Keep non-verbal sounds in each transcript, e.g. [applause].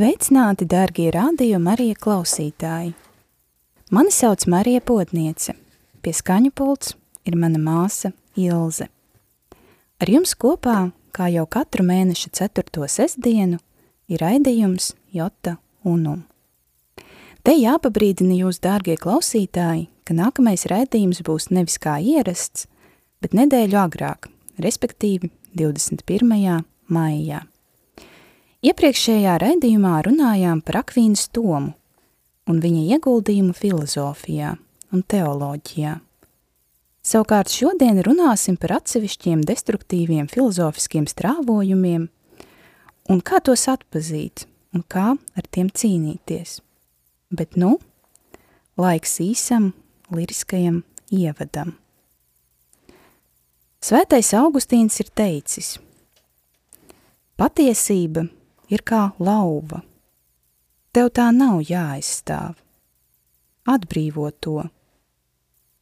Sveicināti, dārgie radio Marija klausītāji! Mani sauc Marija Potniece. Pie skaņu pults ir mana māsa Ilze. Ar jums kopā, kā jau katru mēneša ceturto sestdienu, ir raidījums Jota Unum. Te jāpabrīdina jūs, dārgie klausītāji, ka nākamais raidījums būs nevis kā ierasts, bet nedēļu agrāk, respektīvi 21. maijā. Iepriekšējā raidījumā runājām par Akvīnas Tomu un viņa ieguldījumu filozofijā un teoloģijā. Savukārt šodien runāsim par atsevišķiem destruktīviem filozofiskiem strāvojumiem un kā tos atpazīt un kā ar tiem cīnīties. Bet nu, laiks īsam liriskajam ievadam. Svētais Augustīns ir teicis: Patiesība – ir kā lauva. Tev tā nav jāaizstāv. Atbrīvo to,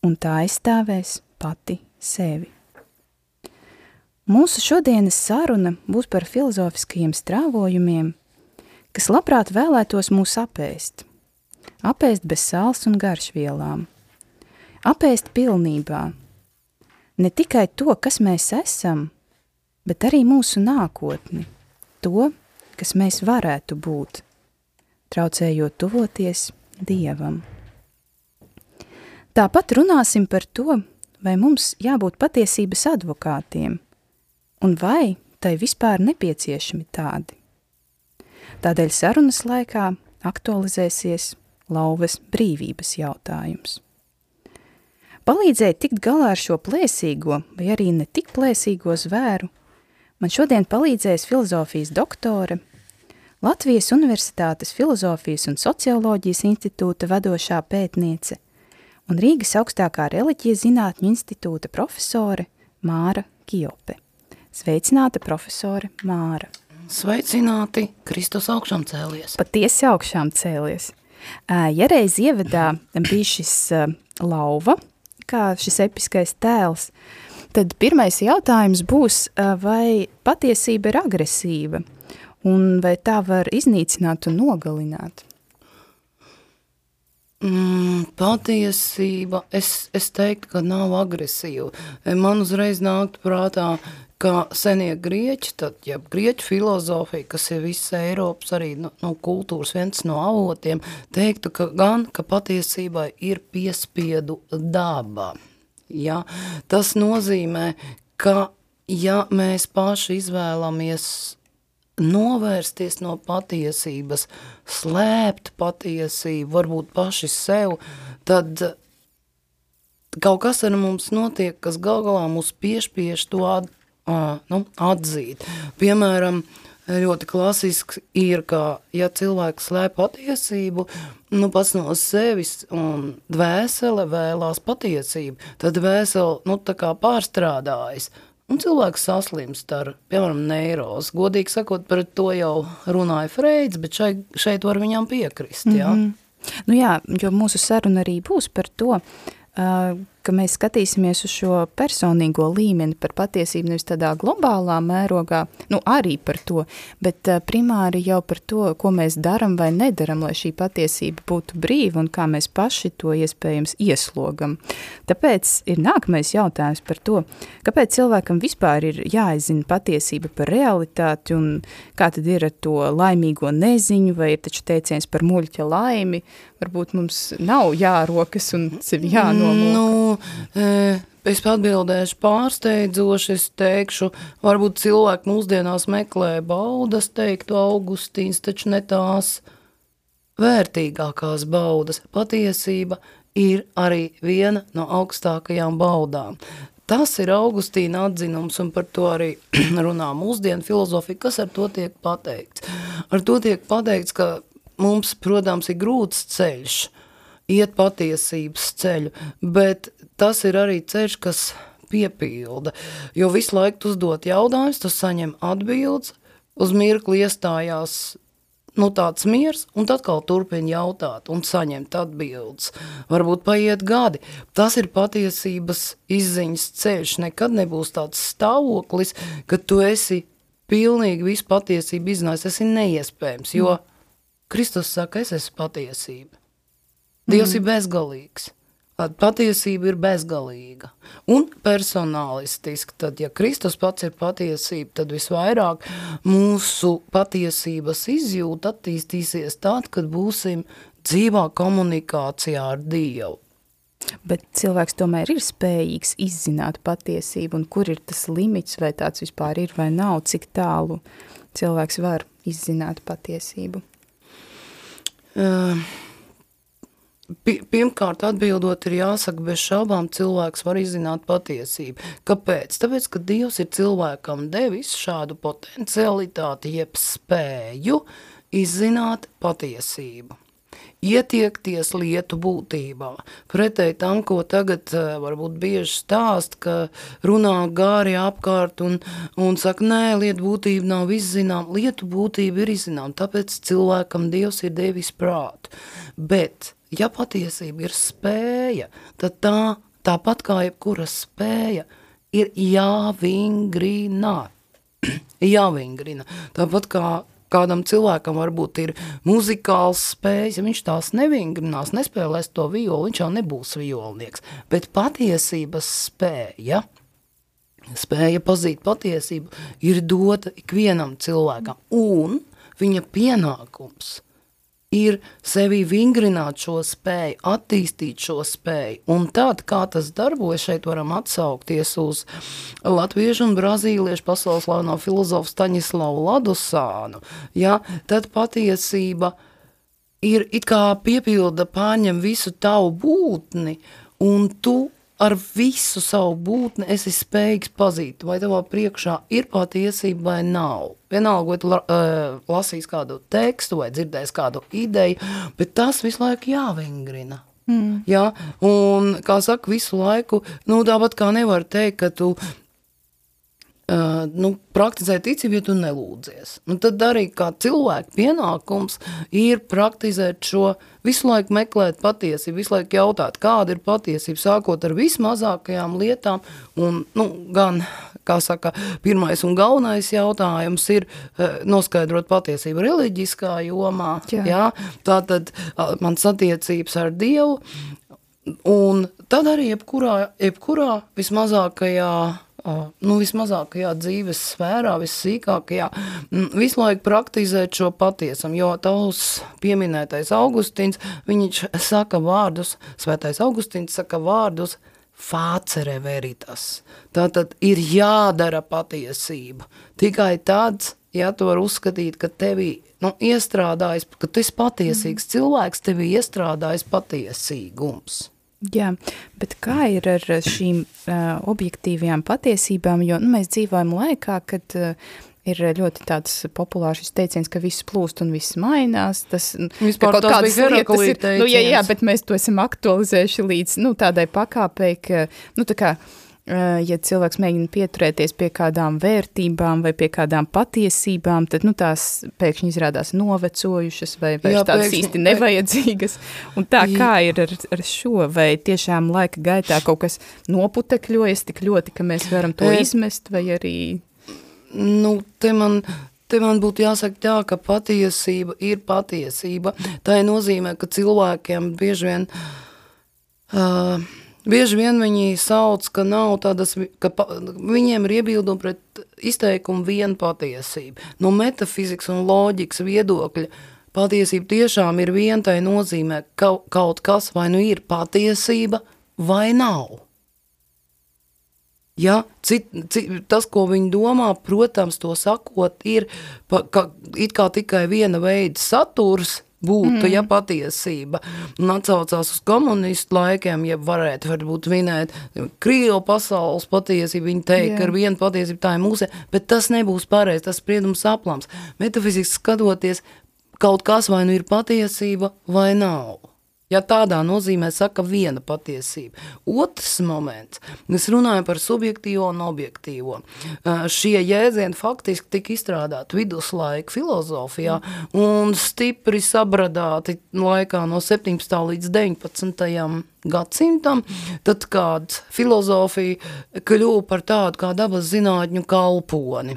un tā aizstāvēs pati sevi. Mūsu šodienas saruna būs par filozofiskajiem strāvojumiem, kas labprāt vēlētos mūs apēst. Apēst bez sāls un garšvielām. Apēst pilnībā. Ne tikai to, kas mēs esam, bet arī mūsu nākotni. To, kas mēs varētu būt, traucējot tuvoties Dievam. Tāpat runāsim par to, vai mums jābūt patiesības advokātiem, un vai tai vispār nepieciešami tādi. Tādēļ sarunas laikā aktualizēsies lauvas brīvības jautājums. Palīdzēt tikt galā ar šo plēsīgo vai arī ne tik plēsīgo zvēru, man šodien palīdzēs filozofijas doktore Latvijas Universitātes Filozofijas un Socioloģijas institūta vadošā pētniece un Rīgas augstākā reliģijas zinātņu institūta profesore Māra Kijope. Sveicināta profesore Māra. Sveicināti, Kristus augšām cēlies. Patiesi augšām cēlies. Ja reiz ievadā bija šis lauva, kā šis episkais tēls, tad pirmais jautājums būs, vai patiesība ir agresīva – un vai tā var iznīcināt un nogalināt? Mm, patiesība, es, es teiktu, ka nav agresīva. Man uzreiz nāk prātā, ka senie grieķi, tad, ja grieķu filozofija, kas ir visa Eiropas arī no, no kultūras viens no avotiem, teiktu, ka gan, ka patiesībai ir piespiedu daba. Ja? Tas nozīmē, ka ja mēs paši izvēlamies novērsties no patiesības, slēpt patiesību, varbūt paši sev, tad kaut kas ar mums notiek, kas gal galā mūs piešpiež to at, uh, nu, atzīt. Piemēram, ļoti klasisks ir, ka, ja cilvēks slēp patiesību, nu, pats no sevis un dvēsele vēlās patiesību, tad dvēsele, nu, tā kā pārstrādājas – Un cilvēks saslimst ar, piemēram, neirozi. Godīgi sakot, par to jau runāja Freids, bet šeit, šeit var viņam piekrist, jā. Mm -hmm. Nu jā, jo mūsu saruna arī būs par to, uh, ka mēs skatīsimies uz šo personīgo līmeni par patiesību nevis tādā globālā mērogā, nu arī par to, bet uh, primāri jau par to, ko mēs daram vai nedaram, lai šī patiesība būtu brīva un kā mēs paši to iespējams ieslogam. Tāpēc ir nākamais jautājums par to, kāpēc cilvēkam vispār ir jāizzina patiesība par realitāti un kā tad ir ar to laimīgo neziņu vai ir taču teiciens par muļķa laimi, varbūt mums nav jārokas un sevi jānomūka. Nu, es atbildēšu pārsteidzoši, es teikšu, varbūt cilvēki mūsdienās meklē baudas, teiktu Augustīns, taču ne tās vērtīgākās baudas. Patiesība ir arī viena no augstākajām baudām. Tas ir Augustīna atzinums, un par to arī [clears throat] runā mūsdienu filozofija, kas ar to tiek pateikts. Ar to tiek pateikts, ka mums, protams, ir grūts ceļš, iet patiesības ceļu, bet tas ir arī ceļš, kas piepilda, jo visu laiku uzdot jautājumus, tu saņem atbildes, uz mirkli iestājās nu, tāds miers, un tad atkal turpina jautāt un saņemt atbildes. Varbūt paiet gadi. Tas ir patiesības izziņas ceļš. Nekad nebūs tāds stāvoklis, ka tu esi pilnīgi visu patiesību izzinājis. Tas ir neiespējams, jo mm. Kristus saka, es esmu patiesība. Dievs mm. ir bezgalīgs. Patiesība ir bezgalīga un personālistiska. Tad, ja Kristus pats ir patiesība, tad visvairāk mūsu patiesības izjūta attīstīsies tad, kad būsim dzīvā komunikācijā ar Dievu. Bet cilvēks tomēr ir spējīgs izzināt patiesību, un kur ir tas limits, vai tāds vispār ir vai nav, cik tālu cilvēks var izzināt patiesību? Uh Pirmkārt, atbildot, ir jāsaka, bez šaubām cilvēks var izzināt patiesību. Kāpēc? Tāpēc, ka Dievs ir cilvēkam devis šādu potencialitāti, jeb spēju izzināt patiesību ietiekties lietu būtībā. Pretēji tam, ko tagad eh, varbūt bieži stāst, ka runā gāri apkārt un, un saka, nē, lietu būtība nav izzinām. Lietu būtība ir izzinām, tāpēc cilvēkam Dievs ir devis prātu. Bet Ja patiesība ir spēja, tad tā, tāpat kā jebkura spēja, ir jāvingrina. [clears throat] jāvingrina. Tāpat kā kādam cilvēkam varbūt ir muzikāls spējas, ja viņš tās nevingrinās, nespēlēs to violi, viņš jau nebūs violnieks. Bet patiesības spēja, spēja pazīt patiesību, ir dota ikvienam cilvēkam. Un viņa pienākums – ir sevi vingrināt šo spēju, attīstīt šo spēju. Un tad, kā tas darbojas, šeit varam atsaukties uz latviešu un brazīliešu pasaules slaveno filozofu Staņislavu Ladusānu, ja, tad patiesība ir it kā piepilda pārņem visu tavu būtni, un tu ar visu savu būtni esi spējīgs pazīt, vai tavā priekšā ir patiesība vai nav. Vienalga, vai tu uh, lasīs kādu tekstu vai dzirdēs kādu ideju, bet tas visu laiku jāvingrina. Mm. Ja? Un, kā saka, visu laiku, nu, tāpat kā nevar teikt, ka tu Uh, nu, praktizē ticību, ja tu nelūdzies. Nu, tad arī kā cilvēka pienākums ir praktizēt šo, visu laiku meklēt patiesību, visu laiku jautāt, kāda ir patiesība, sākot ar vismazākajām lietām, un, nu, gan, kā saka, pirmais un galvenais jautājums ir uh, noskaidrot patiesību reliģiskā jomā, jā. Jā? tātad uh, mans attiecības ar Dievu, un tad arī jebkurā, jebkurā vismazākajā nu, vismazākajā dzīves sfērā, vissīkākajā, visu laiku praktizēt šo patiesam, jo tavs pieminētais Augustīns, viņš saka vārdus, svētais Augustīns saka vārdus, fācere veritas. Tātad ir jādara patiesība. Tikai tāds, ja tu var uzskatīt, ka tevi nu, iestrādājas, ka tu esi patiesīgs mm. cilvēks, tevi iestrādājas patiesīgums. Jā, bet kā ir ar šīm uh, objektīvajām patiesībām, jo nu, mēs dzīvojam laikā, kad uh, ir ļoti tāds populārs šis teiciens, ka viss plūst un viss mainās. Tas Vispār kaut kādas lietas ir, nu, jā, jā, bet mēs to esam aktualizējuši līdz, nu, tādai pakāpei, ka, nu, tā kā, uh, ja cilvēks mēģina pieturēties pie kādām vērtībām vai pie kādām patiesībām, tad nu, tās pēkšņi izrādās novecojušas vai Jā, tādas pēkšņi. īsti nevajadzīgas. Un tā kā ir ar, ar šo, vai tiešām laika gaitā kaut kas noputekļojas tik ļoti, ka mēs varam to e... izmest, vai arī... Nu, te man, Te man būtu jāsaka tā, ka patiesība ir patiesība. Tā nozīmē, ka cilvēkiem bieži vien uh, Bieži vien viņi sauc, ka nav tādas, ka pa, viņiem ir iebildumi pret izteikumu vienu patiesību. No metafizikas un loģikas viedokļa patiesība tiešām ir viena, tai nozīmē kaut, kaut kas vai nu ir patiesība vai nav. Ja, cit, cit, tas, ko viņi domā, protams, to sakot, ir pa, ka, it kā tikai viena veida saturs, būtu, mm. ja patiesība un atsaucās uz komunistu laikiem, ja varētu varbūt vinēt Krievu pasaules patiesību, viņi teikt, ka ar vienu patiesību tā ir mūsu, bet tas nebūs pareizi, tas spriedums aplams. Metafiziski skatoties, kaut kas vai nu ir patiesība vai nav. Ja tādā nozīmē saka viena patiesība. Otrs moments, es runāju par subjektīvo un objektīvo. Šie jēdzieni faktiski tika izstrādāti viduslaika filozofijā un stipri sabradāti laikā no 17. līdz 19. gadsimtam, tad kāda filozofija kļuva par tādu kā dabas zinātņu kalponi.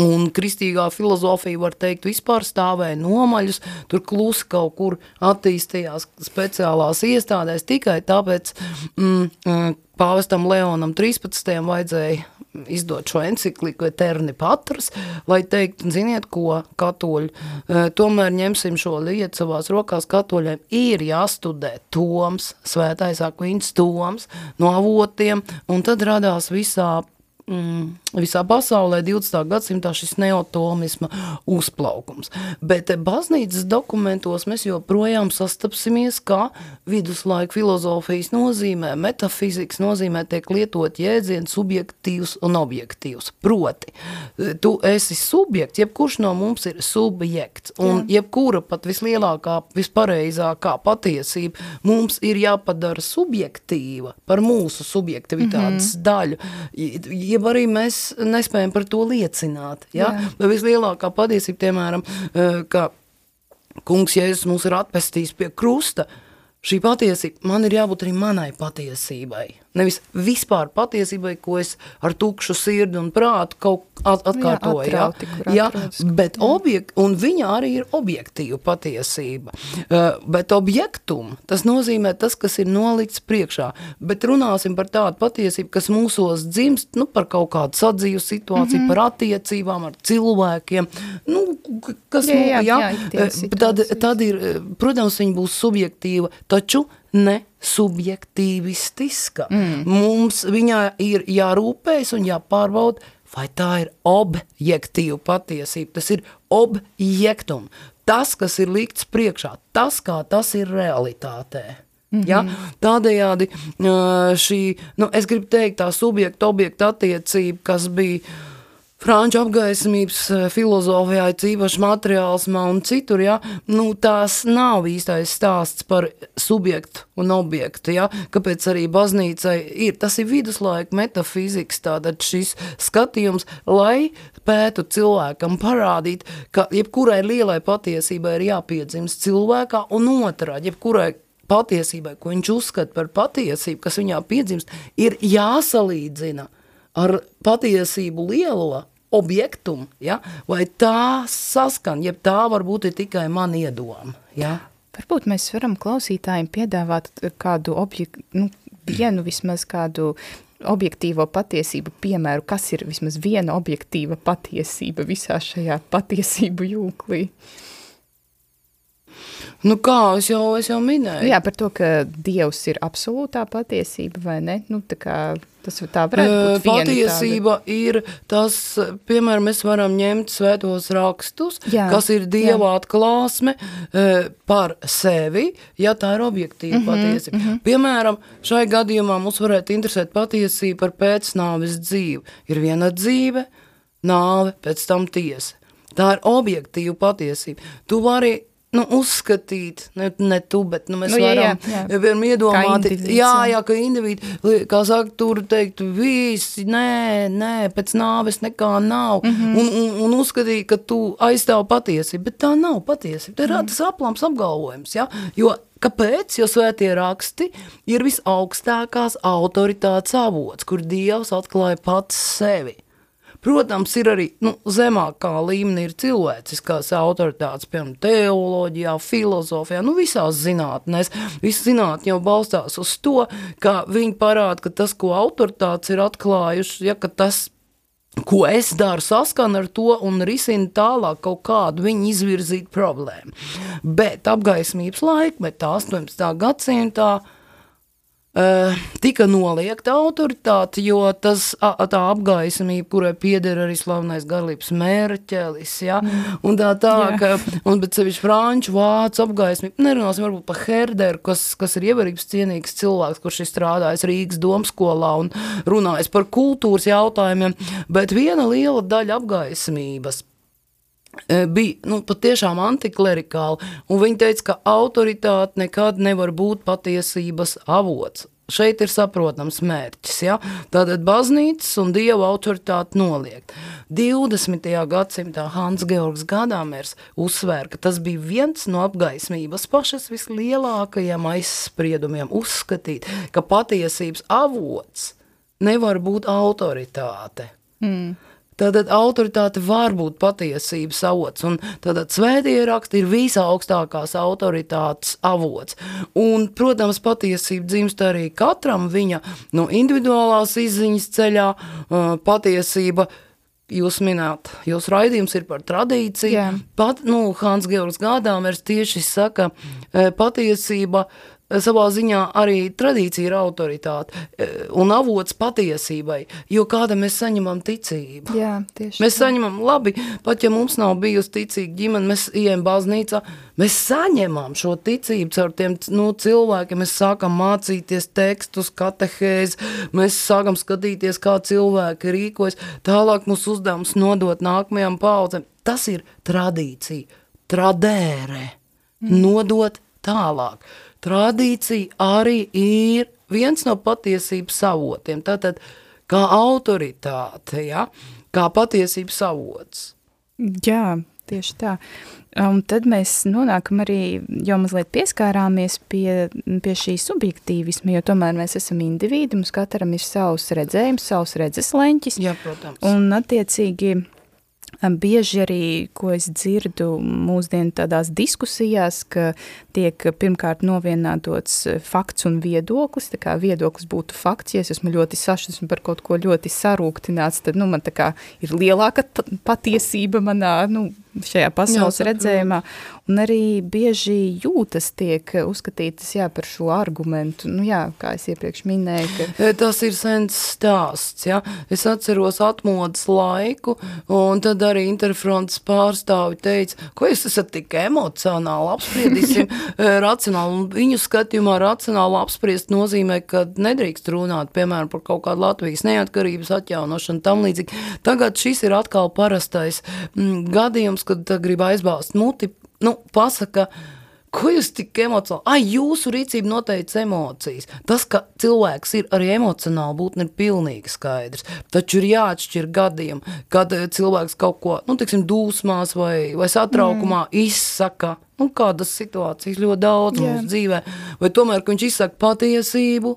Un kristīgā filozofija, var teikt, vispār stāvēja nomaļus, tur klusi kaut kur attīstījās speciālās iestādēs, tikai tāpēc mm, mm pāvestam Leonam 13. vajadzēja izdot šo encikliku Eterni Patras, lai teikt, ziniet, ko katoļi, e, tomēr ņemsim šo lietu savās rokās, katoļiem ir jāstudē toms, svētais akvīns toms no avotiem, un tad radās visā mm, visā pasaulē 20. gadsimtā šis neotomisma uzplaukums. Bet baznīcas dokumentos mēs joprojām sastapsimies, kā viduslaika filozofijas nozīmē, metafizikas nozīmē tiek lietot jēdziens subjektīvs un objektīvs. Proti, tu esi subjekts, jebkurš no mums ir subjekts, un Jā. jebkura pat vislielākā, vispareizākā patiesība mums ir jāpadara subjektīva par mūsu subjektivitātes mm -hmm. daļu. Jeb arī mēs nespējam par to liecināt. Ja? Jā. Vislielākā patiesība, piemēram, eh, ka kungs Jēzus mūs ir atpestījis pie krusta, šī patiesība, man ir jābūt arī manai patiesībai. Nevis vispār patiesībai, ko es ar tukšu sirdi un prātu kaut atkārtoju. Jā, atrauti, jā, jā, bet objekt, un viņa arī ir objektīva patiesība. Uh, bet objektum, tas nozīmē tas, kas ir nolikts priekšā. Bet runāsim par tādu patiesību, kas mūsos dzimst, nu, par kaut kādu sadzīvu situāciju, mm -hmm. par attiecībām ar cilvēkiem. Nu, kas, jā, jā, jā, jā, jā tad, tad ir, protams, viņa būs subjektīva, taču ne subjektīvistiska. Mm. Mums viņā ir jārūpējas un jāpārbauda, vai tā ir objektīva patiesība. Tas ir objektum. Tas, kas ir likts priekšā, tas, kā tas ir realitātē. -hmm. ja? Tādējādi šī, nu, es gribu teikt, tā subjekta objekta attiecība, kas bija franču apgaismības eh, filozofijā, īpaši materiālismā un citur, ja, nu, tās nav īstais stāsts par subjektu un objektu, ja, kāpēc arī baznīcai ir, tas ir viduslaika metafizikas, tātad šis skatījums, lai pētu cilvēkam parādīt, ka jebkurai lielai patiesībai ir jāpiedzimst cilvēkā un otrā, jebkurai patiesībai, ko viņš uzskata par patiesību, kas viņā piedzimst, ir jāsalīdzina ar patiesību lielo objektumu, ja? vai tā saskan, jeb tā varbūt ir tikai man iedoma. Ja? Varbūt mēs varam klausītājiem piedāvāt kādu objektu, nu, vienu vismaz kādu objektīvo patiesību piemēru, kas ir vismaz viena objektīva patiesība visā šajā patiesību jūklī. Nu kā, es jau, es jau minēju. Jā, par to, ka Dievs ir absolūtā patiesība, vai ne? Nu, tā kā tas tā varētu būt Patiesība tāda. ir tas, piemēram, mēs varam ņemt svētos rakstus, jā, kas ir Dieva jā. atklāsme par sevi, ja tā ir objektīva mm -hmm, patiesība. Mm -hmm. Piemēram, šai gadījumā mums varētu interesēt patiesība par pēcnāves dzīvi. Ir viena dzīve, nāve, pēc tam tiesa. Tā ir objektīva patiesība. Tu vari nu, uzskatīt, ne, ne tu, bet nu, mēs nu, varam jā, jā. Ja iedomāt, jā, jā, ka individi, kā saka, tur teikt, visi, nē, nē, pēc nāves nekā nav, mm -hmm. un, un, un uzskatīt, ka tu aizstāv patiesību, bet tā nav patiesība, tā ir mm. tas aplams apgalvojums, ja? jo Kāpēc? Jo svētie raksti ir visaugstākās autoritātes avots, kur Dievs atklāja pats sevi. Protams, ir arī nu, zemākā līmenī cilvēciskās autoritātes, piemēram, teoloģijā, filozofijā, nu visās zinātnēs. Visa zinātne jau balstās uz to, ka viņi parāda, ka tas, ko autoritātes ir atklājuši, ja, tas ko es daru, saskana ar to un risina tālāk kaut kādu viņu izvirzītu problēmu. Bet apgaismības laikmetā, 18. gadsimtā, tika noliegta autoritāte, jo tas, a, tā apgaismība, kurai pieder arī slavenais Garlīps Mērķelis, ja, mm. un tā tā, yeah. ka, un bet sevišķi franču, vācu apgaismība, nerunāsim varbūt par Herderu, kas, kas ir ievarības cienīgs cilvēks, kurš ir strādājis Rīgas domskolā un runājis par kultūras jautājumiem, bet viena liela daļa apgaismības bija nu, patiešām antiklerikāli, un viņi teica, ka autoritāte nekad nevar būt patiesības avots. Šeit ir saprotams mērķis. Ja? Tātad baznīcas un dieva autoritāti noliegt. 20. gadsimtā Hans Georgs Gadāmers uzsvēra, ka tas bija viens no apgaismības pašas vislielākajiem aizspriedumiem uzskatīt, ka patiesības avots nevar būt autoritāte. Mm. Tātad autoritāte var būt patiesības avots, un tātad svētie raksti ir visaugstākās autoritātes avots. Un, protams, patiesība dzimst arī katram viņa no individuālās izziņas ceļā, patiesība Jūs minējāt, jūsu raidījums ir par tradīciju. Jā. Pat, nu, Hans Georgs Gādāmers tieši saka, patiesība uh, savā ziņā arī tradīcija ir autoritāte e, un avots patiesībai, jo kāda mēs saņemam ticību. Jā, tieši mēs tā. saņemam labi, pat ja mums nav bijusi ticīga ģimene, mēs ejam baznīcā, mēs saņemam šo ticību caur tiem nu, cilvēkiem, mēs sākam mācīties tekstus, katehēzi, mēs sākam skatīties, kā cilvēki rīkojas, tālāk mūsu uzdevums nodot nākamajām paudzēm. Tas ir tradīcija, tradēre, mm. nodot tālāk tradīcija arī ir viens no patiesības avotiem. Tātad, kā autoritāte, ja? kā patiesības avots. Jā, tieši tā. Un tad mēs nonākam arī, jau mazliet pieskārāmies pie, pie šī subjektīvisma, jo tomēr mēs esam individi, mums katram ir savs redzējums, savs redzesleņķis. Jā, protams. Un attiecīgi Bieži arī, ko es dzirdu mūsdienu tādās diskusijās, ka tiek pirmkārt novienādots fakts un viedoklis, tā kā viedoklis būtu fakts, ja es esmu ļoti sašķisms par kaut ko ļoti sarūktināts, tad, nu, man tā kā ir lielāka patiesība manā, nu, šajā pasaules jā, redzējumā, un arī bieži jūtas tiek uzskatītas, jā, par šo argumentu, nu jā, kā es iepriekš minēju, ka... Tas ir sens stāsts, jā, es atceros atmodas laiku, un tad arī interfronts pārstāvi teica, ko jūs esat tik emocionāli apspriedīsim? [laughs] E, racionāli, un viņu skatījumā racionāli apspriest nozīmē, ka nedrīkst runāt, piemēram, par kaut kādu Latvijas neatkarības atjaunošanu, tam līdzīgi. Tagad šis ir atkal parastais mm, gadījums, gadījums, kad grib aizbāzt muti, nu, pasaka, ko jūs tik emocionāli, ai, jūsu rīcība noteica emocijas. Tas, ka cilvēks ir arī emocionāli būtne, ir pilnīgi skaidrs. Taču ir jāatšķir gadījumi, kad eh, cilvēks kaut ko, nu, tiksim, dūsmās vai, vai satraukumā mm. izsaka, nu, kādas situācijas ļoti daudz yeah. mūsu dzīvē, vai tomēr, ka viņš izsaka patiesību,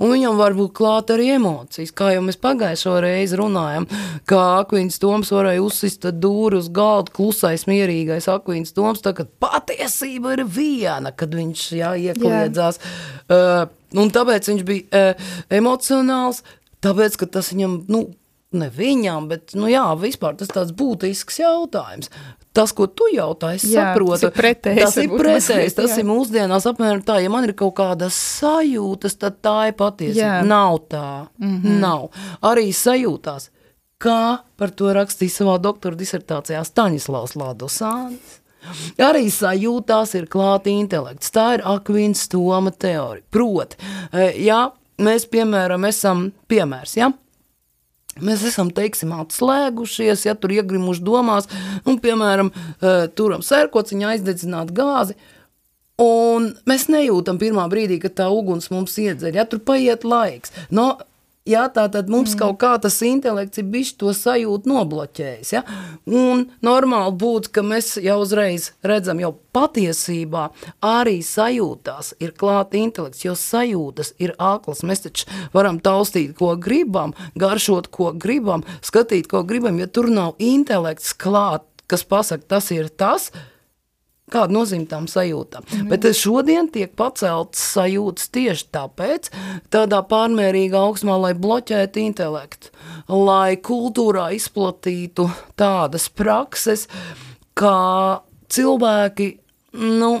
Un viņam var būt klāt arī emocijas, kā jau mēs pagājušo reizi runājam, kā Akvīns Toms varēja uzsist dūri uz galda, klusais, mierīgais Akvīns Toms, tā, kad patiesība ir viena, kad viņš jā, iekliedzās. Jā. Uh, un tāpēc viņš bija uh, emocionāls, tāpēc, ka tas viņam, nu, ne viņam, bet, nu jā, vispār tas tāds būtisks jautājums tas, ko tu jautā, es jā, saprotu. Tas ir pretējs. Tas ir pretējs, tas jā. ir mūsdienās apmēram tā, ja man ir kaut kādas sajūtas, tad tā ir patiesība. Nav tā, mm -hmm. nav. Arī sajūtās, kā par to rakstīja savā doktora disertācijā Staņislavs Ladosānis. Arī sajūtās ir klāta intelekts. Tā ir Akvīns Toma teorija. Proti, e, ja mēs, piemēram, esam piemērs, ja? Mēs esam, teiksim, atslēgušies, ja tur iegrimuši domās, un, piemēram, eh, turam sērkociņu aizdedzināt gāzi, un mēs nejūtam pirmā brīdī, kad tā uguns mums iedzer, ja tur paiet laiks. No, Ja, tā tad mums mm. kaut kā tas intelekts ir bijis to sajūtu nobloķējis. Ja? Un normāli būtu, ka mēs jau uzreiz redzam, jau patiesībā arī sajūtās ir klāta intelekts, jo sajūtas ir āklas. Mēs taču varam taustīt, ko gribam, garšot, ko gribam, skatīt, ko gribam, ja tur nav intelekts klāt, kas pasaka, tas ir tas, Kāda nozīme tam sajūtām? Mm. Bet šodien tiek paceltas sajūtas tieši tāpēc, tādā pārmērīgā augsmā, lai bloķētu intelektu, lai kultūrā izplatītu tādas prakses, kā cilvēki, nu,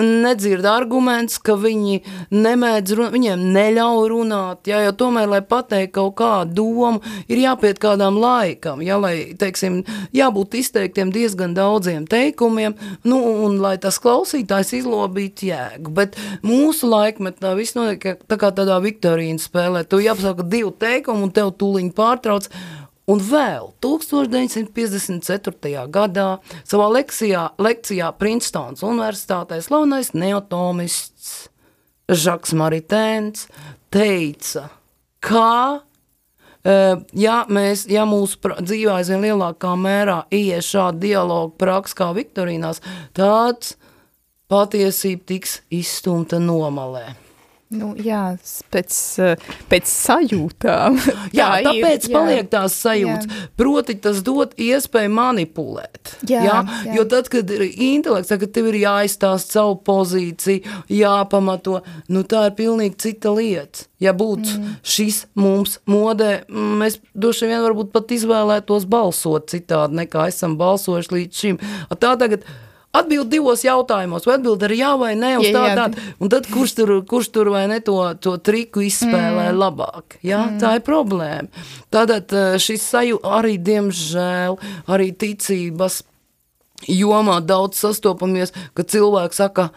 nedzird arguments, ka viņi nemēdz runāt, viņiem neļauj runāt, jā, jo tomēr, lai pateikt kaut kādu domu, ir jāpiet kādām laikam, jā, lai, teiksim, jābūt izteiktiem diezgan daudziem teikumiem, nu, un lai tas klausītājs izlobītu jēgu, bet mūsu laikmetā viss notiek tā kā tādā Viktorīna spēlē, tu jāpasaka divu teikumu un tev tūliņ pārtrauc, Un vēl 1954. gadā savā lekcijā, lekcijā Princetons universitātē slavenais neotomists Žaks Maritēns teica, ka ja, mēs, ja mūsu dzīvē aizvien lielākā mērā ies šāda dialoga praksa kā Viktorīnās, tad patiesība tiks izstumta nomalē. Nu, jā, pēc, eh, pēc sajūtām. jā, tāpēc ir, paliek jā. tās sajūtas. Jā. Proti, tas dod iespēju manipulēt. Jā, jā? Jā. Jo tad, kad ir intelekts, kad tev ir jāizstāst savu pozīciju, jāpamato, nu tā ir pilnīgi cita lieta. Ja būtu mm. šis mums modē, mēs droši vien varbūt pat izvēlētos balsot citādi, nekā esam balsojuši līdz šim. Tā tagad Atbild divos jautājumos, vai atbild ar jā vai nē, uz tā, tā. Un tad kurš tur, kurš tur vai ne to, to triku izspēlē mm. labāk? Jā, mm. tā ir problēma. Tātad eh, šis saju arī, diemžēl, arī ticības jomā daudz sastopamies, ka cilvēks saka,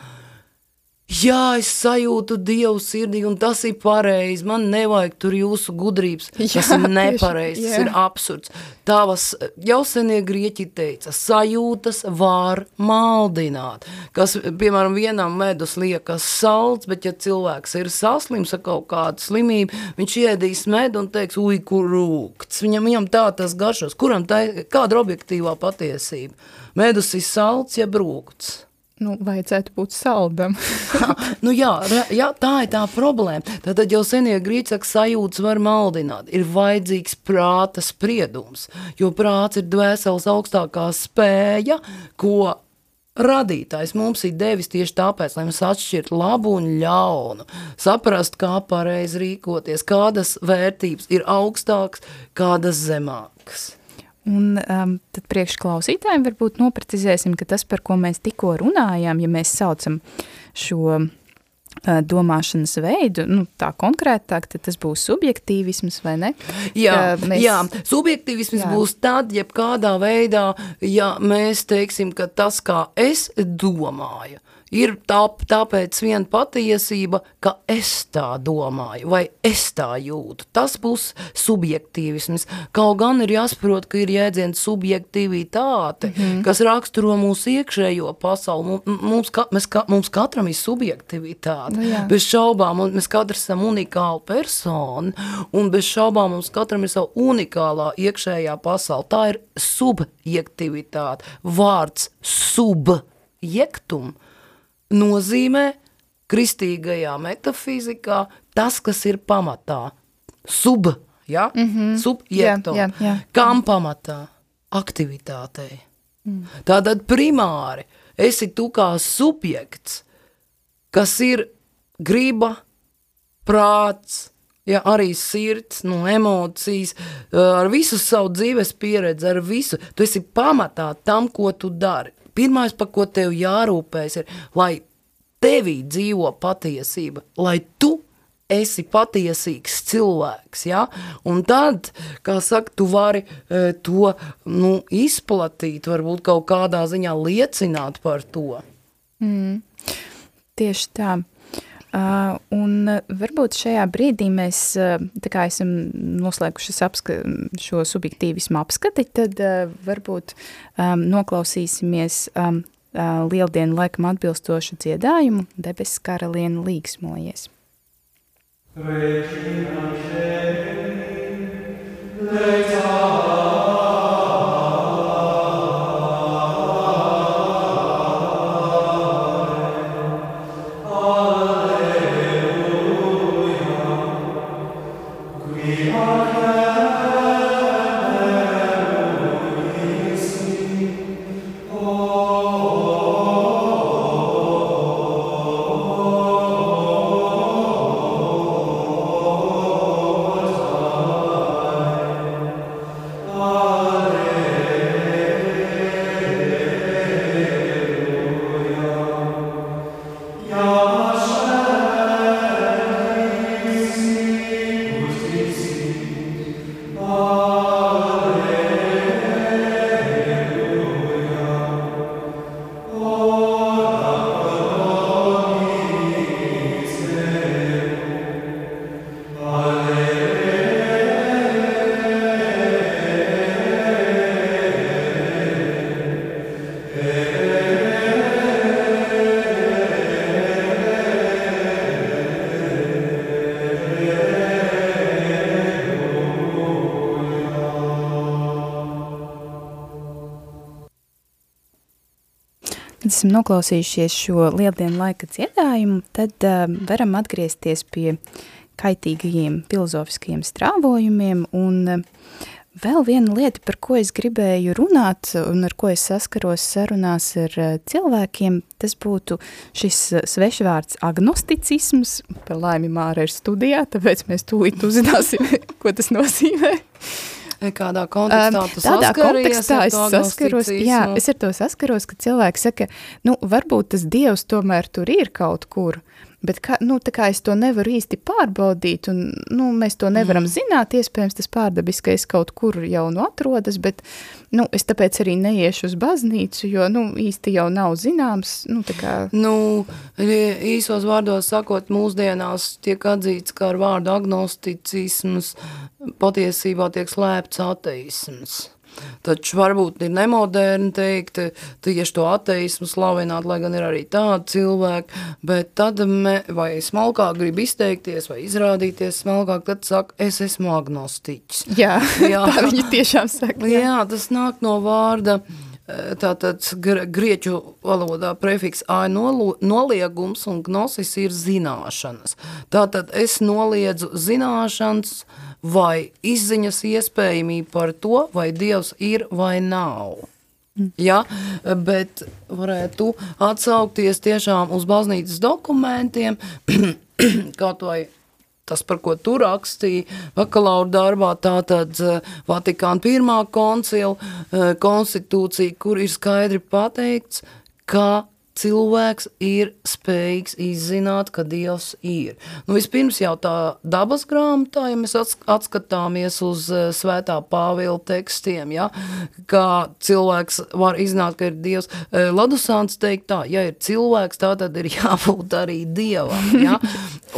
Jā, es sajūtu Dievu sirdī, un tas ir pareizi. Man nevajag tur jūsu gudrības. Jā, tas ir nepareizi, tas ir absurds. Tavas jau senie grieķi teica, sajūtas var maldināt. Kas, piemēram, vienam medus liekas salds, bet ja cilvēks ir saslims ar kaut kādu slimību, viņš iedīs medu un teiks, uj, kur rūkts. Viņam, viņam tā tas garšos. Kuram tā, kāda objektīvā patiesība? Medus ir salds, ja brūkts. Nu, vajadzētu būt saldam. [laughs] nu jā, jā, tā ir tā problēma. Tad jau senie grīķi saka, sajūtas var maldināt. Ir vajadzīgs prāta spriedums, jo prāts ir dvēseles augstākā spēja, ko radītājs mums ir devis tieši tāpēc, lai mēs atšķirtu labu un ļaunu, saprast, kā pareizi rīkoties, kādas vērtības ir augstākas, kādas zemākas. Un um, tad priekšklausītājiem varbūt noprecizēsim, ka tas, par ko mēs tikko runājām, ja mēs saucam šo uh, domāšanas veidu, nu, tā konkrētāk, tad tas būs subjektīvisms, vai ne? Jā, mēs... jā subjektīvisms jā. būs tad, ja kādā veidā, ja mēs teiksim, ka tas, kā es domāju, ir tā, tāpēc viena patiesība, ka es tā domāju vai es tā jūtu. Tas būs subjektīvisms. Kaut gan ir jāsaprot, ka ir jēdziens subjektivitāte, mm -hmm. kas raksturo mūsu iekšējo pasauli. Mums, ka, mēs, ka, mums katram ir subjektivitāte. Nu, jā. bez šaubām, un mēs katrs esam unikāla persona, un bez šaubām mums katram ir sava unikālā iekšējā pasaule. Tā ir subjektivitāte. Vārds subjektum nozīmē kristīgajā metafizikā tas, kas ir pamatā. Sub, ja? mm -hmm. subjekto. Jā, jā, jā. Kam pamatā? Aktivitātei. Mm. Tātad primāri esi tu kā subjekts, kas ir griba, prāts, ja, arī sirds, no nu, emocijas, ar visu savu dzīves pieredzi, ar visu. Tu esi pamatā tam, ko tu dari. Pirmais, par ko tev jārūpējas, ir, lai tevī dzīvo patiesība, lai tu esi patiesīgs cilvēks, ja? un tad, kā saka, tu vari e, to nu, izplatīt, varbūt kaut kādā ziņā liecināt par to. Mm, tieši tā. Uh, un varbūt šajā brīdī mēs uh, tā kā esam noslēguši apska šo subjektīvismu apskati, tad uh, varbūt um, noklausīsimies um, uh, lieldienu laikam atbilstošu dziedājumu debesis karalienu līgsmojies. Regina esam noklausījušies šo lieldienu laika dziedājumu, tad uh, varam atgriezties pie kaitīgajiem filozofiskajiem strāvojumiem un uh, vēl viena lieta, par ko es gribēju runāt un ar ko es saskaros sarunās ar uh, cilvēkiem, tas būtu šis uh, svešvārds agnosticisms, par laimi Māra ir studijā, tāpēc mēs tūlīt uzzināsim, [laughs] ko tas nozīmē. Kādā kontekstā tu Tādā kontekstā es saskaros, jā, es ar to saskaros, ka cilvēki saka, nu, varbūt tas dievs tomēr tur ir kaut kur, bet kā, nu, kā es to nevaru īsti pārbaudīt, un, nu, mēs to nevaram mm. zināt, iespējams, tas pārdabiskais kaut kur jau nu atrodas, bet, nu, es tāpēc arī neiešu uz baznīcu, jo, nu, īsti jau nav zināms, nu, kā... Nu, īsos vārdos sakot, mūsdienās tiek atzīts, ka ar vārdu agnosticisms patiesībā tiek slēpts ateisms. Taču varbūt ir nemoderni teikt tieši to ateismu slavināt, lai gan ir arī tādi cilvēki, bet tad me, vai smalkāk grib izteikties vai izrādīties smalkāk, tad saka, es esmu agnostiķis. Jā, Jā. [laughs] tā viņi tiešām saka. Jā, jā tas nāk no vārda eh, tātad gr grieķu valodā prefiks nolu- noliegums un gnosis ir zināšanas. Tātad es noliedzu zināšanas vai izziņas iespējamību par to, vai Dievs ir vai nav. Ja, bet varētu atsaukties tiešām uz baznīcas dokumentiem, [clears throat] kaut vai tas, par ko tu rakstīji bakalaura darbā, tātad eh, Vatikāna pirmā koncila eh, konstitūcija, kur ir skaidri pateikts, ka cilvēks ir spējīgs izzināt, ka Dievs ir. Nu, vispirms jau tā dabas grāmatā, ja mēs ats- atskatāmies uz eh, svētā Pāvila tekstiem, ja, kā cilvēks var izzināt, ka ir Dievs. Eh, Ladusāns teikt tā, ja ir cilvēks, tā tad ir [laughs] jābūt arī Dievam. Ja?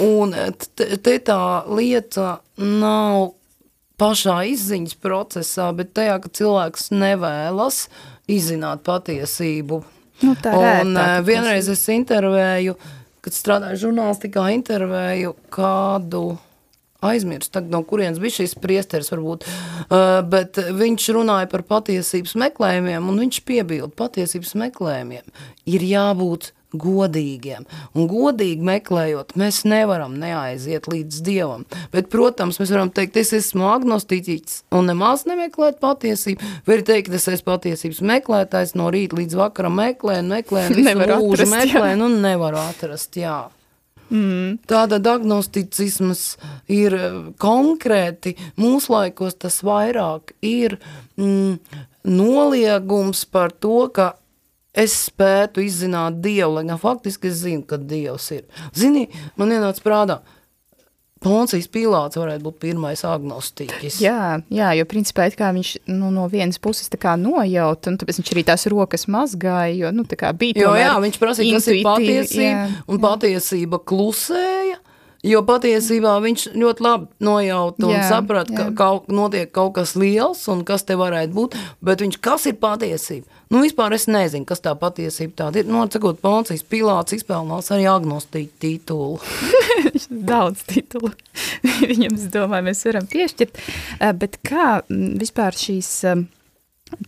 Un eh, te tā lieta nav pašā izziņas procesā, bet tajā, ka cilvēks nevēlas izzināt patiesību. Nu, tā Un rētāk eh, tas vienreiz es intervēju, kad strādāju žurnālistikā, intervēju kādu aizmirst, tagad no kurienes bija šis priesteris varbūt, uh, bet viņš runāja par patiesības meklējumiem, un viņš piebilda patiesības meklējumiem ir jābūt godīgiem. Un godīgi meklējot, mēs nevaram neaiziet līdz Dievam. Bet, protams, mēs varam teikt, es esmu agnostiķis un nemaz nemeklēt patiesību, vai arī teikt, es esmu patiesības meklētājs, no rīta līdz vakaram meklēju, meklēju, Nevaru atrast, meklēju, un nevaru atrast, jā. Mm. Tāda agnosticisms ir eh, konkrēti, mūsu laikos tas vairāk ir mm, noliegums par to, ka es spētu izzināt Dievu, lai gan faktiski es zinu, ka Dievs ir. Zini, man ienāca prādā, Poncijas Pilāts varētu būt pirmais agnostiķis. Jā, jā, jo principā viņš nu, no vienas puses tā kā nojaut, un tāpēc viņš arī tās rokas mazgāja, jo, nu, tā bija Jo, jā, viņš prasīja, kas ir patiesība, jā. un patiesība klusēja, jo patiesībā viņš ļoti labi nojauta un saprata, ka kaut, notiek kaut kas liels un kas te varētu būt, bet viņš, kas ir patiesība? Nu, vispār es nezinu, kas tā patiesība tāda ir. Nu, cikot, Poncijas Pilāts izpelnās arī agnostiķu titulu. [laughs] daudz titulu [laughs] viņam, es domāju, mēs varam piešķirt. Eh, Bet kā mm, vispār šīs, eh,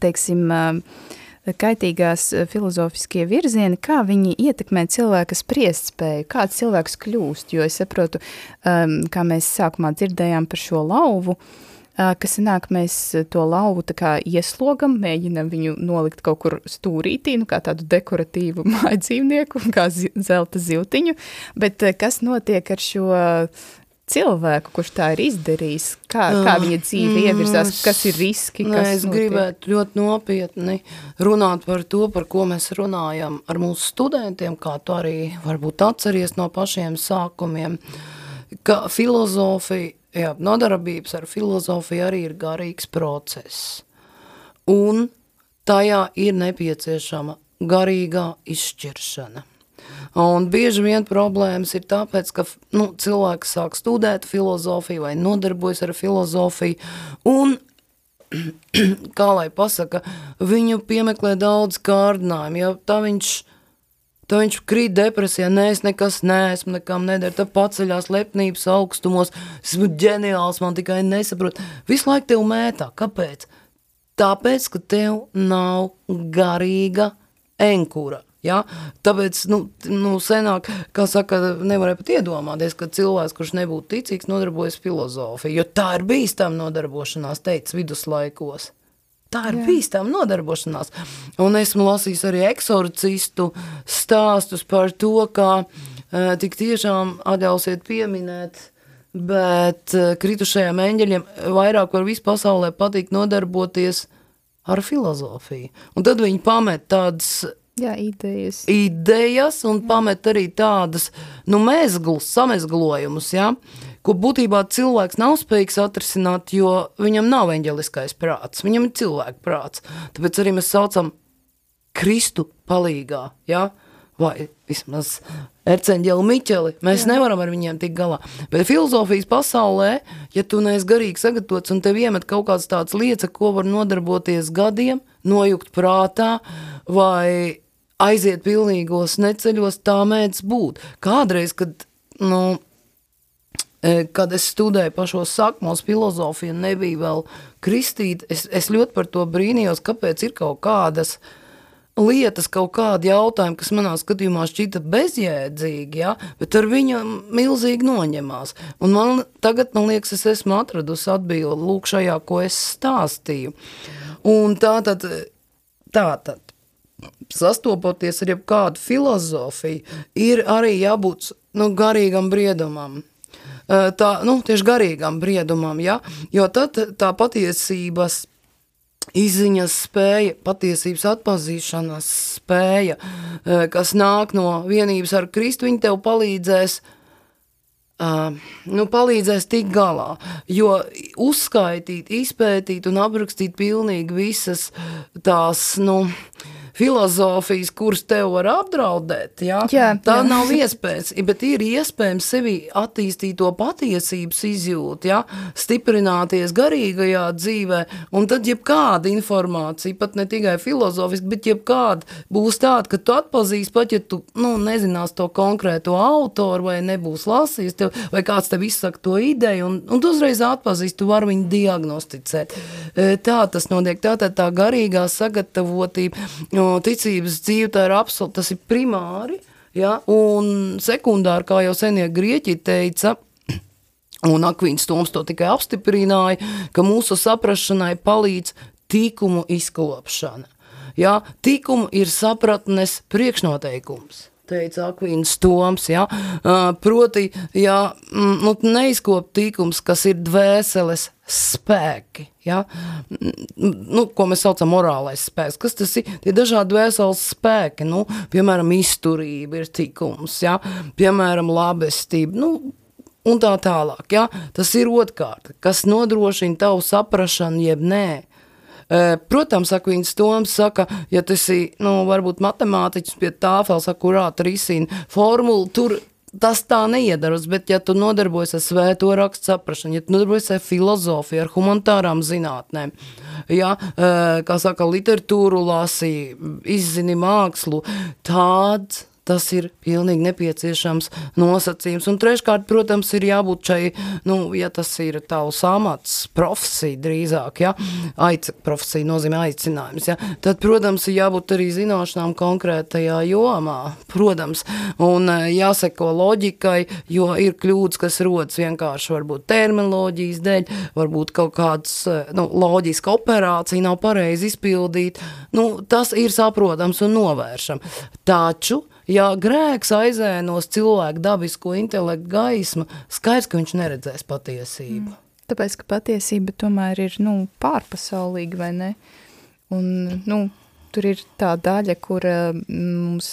teiksim, eh, kaitīgās eh, filozofiskie virzieni, kā viņi ietekmē cilvēka spriestspēju, kāds cilvēks kļūst, jo es saprotu, um, kā mēs sākumā dzirdējām par šo lauvu, uh, ka sanāk mēs to lauvu tā kā ieslogam, mēģinam viņu nolikt kaut kur stūrītī, nu kā tādu dekoratīvu [laughs] māju dzīvnieku, kā zi zelta ziltiņu, bet eh, kas notiek ar šo cilvēku, kurš tā ir izdarījis, kā, kā viņa dzīve ievirzās, kas ir riski, Nē, kas es notiek? gribētu ļoti nopietni runāt par to, par ko mēs runājam ar mūsu studentiem, kā tu arī varbūt atceries no pašiem sākumiem, ka filozofija, jā, nodarbības ar filozofiju arī ir garīgs process. Un tajā ir nepieciešama garīgā izšķiršana. Un bieži vien problēmas ir tāpēc, ka nu, cilvēks sāk studēt filozofiju vai nodarbojas ar filozofiju, un [clears throat] kā lai pasaka, viņu piemeklē daudz kārdinājumu, ja tā viņš, tā viņš krīt depresijā, nē, es nekas neesmu, nekam neder, tā paceļās lepnības augstumos, esmu ģeniāls, man tikai nesaprot, visu laiku tev mētā, kāpēc? Tāpēc, ka tev nav garīga enkura, Ja? Tāpēc, nu, nu, senāk, kā saka, nevarēja pat iedomāties, ka cilvēks, kurš nebūtu ticīgs, nodarbojas filozofiju, jo tā ir bīstama nodarbošanās, teica viduslaikos. Tā ir bīstama nodarbošanās. Un esmu lasījis arī eksorcistu stāstus par to, kā uh, tik tiešām atļausiet pieminēt, bet uh, kritušajiem eņģeļiem vairāk var visu pasaulē patīk nodarboties ar filozofiju. Un tad viņi pamet tādas Jā, idejas. idejas un pamet arī tādas, nu, mezglus, samezglojumus, ja, ko būtībā cilvēks nav spējīgs atrisināt, jo viņam nav eņģeliskais prāts, viņam ir cilvēka prāts. Tāpēc arī mēs saucam Kristu palīgā, ja, vai vismaz erceņģeli Miķeli, mēs Jā. nevaram ar viņiem tikt galā. Bet filozofijas pasaulē, ja tu neesi garīgi sagatavots un tev iemet kaut kāds tāds lietas, ko var nodarboties gadiem, nojukt prātā, vai aiziet pilnīgos neceļos, tā mēdz būt. Kādreiz, kad, nu, e, kad es studēju pašos sākumos filozofiju un nebija vēl kristīta, es, es ļoti par to brīnījos, kāpēc ir kaut kādas lietas, kaut kādi jautājumi, kas manā skatījumā šķita bezjēdzīgi, ja, bet ar viņu milzīgi noņemās. Un man tagad, man liekas, es esmu atradusi atbildi lūk šajā, ko es stāstīju. Un tā tad, tā tad, sastopoties ar jebkādu filozofiju, ir arī jābūt nu, garīgam briedumam. Tā, nu, tieši garīgam briedumam, ja? jo tad tā patiesības izziņas spēja, patiesības atpazīšanas spēja, kas nāk no vienības ar Kristu, viņi tev palīdzēs nu, palīdzēs tikt galā. Jo uzskaitīt, izpētīt un aprakstīt pilnīgi visas tās, nu, uh, filozofijas, kuras tev var apdraudēt. Ja? Jā, tā jā. nav iespējams, bet ir iespējams sevi attīstīt to patiesības izjūtu, ja? stiprināties garīgajā dzīvē, un tad jebkāda informācija, pat ne tikai filozofiski, bet jebkāda būs tāda, ka tu atpazīsi pat, ja tu nu, nezinās to konkrēto autoru vai nebūs lasījis, tev, vai kāds tev izsaka to ideju, un, un tu uzreiz atpazīsti, tu vari viņu diagnosticēt. E, tā tas notiek, tātad tā garīgā sagatavotība, no ticības dzīve, tā ir absolūti, tas ir primāri, ja, un sekundāri, kā jau senie grieķi teica, [clears throat] un Akvīns Toms to tikai apstiprināja, ka mūsu saprašanai palīdz tikumu izkopšana. Ja, tikumu ir sapratnes priekšnoteikums teica Akvīns Toms, ja, proti, ja, nu, neizkop tīkums, kas ir dvēseles spēki, ja, nu, ko mēs saucam morālais spēks, kas tas ir, tie dažādi dvēseles spēki, nu, piemēram, izturība ir tikums, ja, piemēram, labestība, nu, un tā tālāk, ja, tas ir otkārt, kas nodrošina tavu saprašanu, jeb nē, Protams, saka, viņas Toms saka, ja tas ir, nu, varbūt matemātiķis pie tāfels, kurā risina formulu, tur tas tā neiedaras, bet ja tu nodarbojies ar svēto rakstu saprašanu, ja tu nodarbojies ar filozofiju, ar humanitārām zinātnēm, ja, kā saka, literatūru lasi, izzini mākslu, tāds Tas ir pilnīgi nepieciešams nosacījums. Un treškārt, protams, ir jābūt šai, nu, ja tas ir tavs amats, profesija drīzāk, ja, aic, profesija nozīmē aicinājums, ja, tad, protams, ir jābūt arī zināšanām konkrētajā jomā, protams, un e, jāseko loģikai, jo ir kļūdas, kas rodas vienkārši varbūt terminoloģijas dēļ, varbūt kaut kāds, e, nu, loģiska operācija nav pareizi izpildīt, nu, tas ir saprotams un novēršam. Taču, Ja grēks aizēnos cilvēku dabisko intelektu gaismu, skaidrs, ka viņš neredzēs patiesību. Mm. Tāpēc, ka patiesība tomēr ir nu, pārpasaulīga, vai ne? Un, nu, tur ir tā daļa, kur mums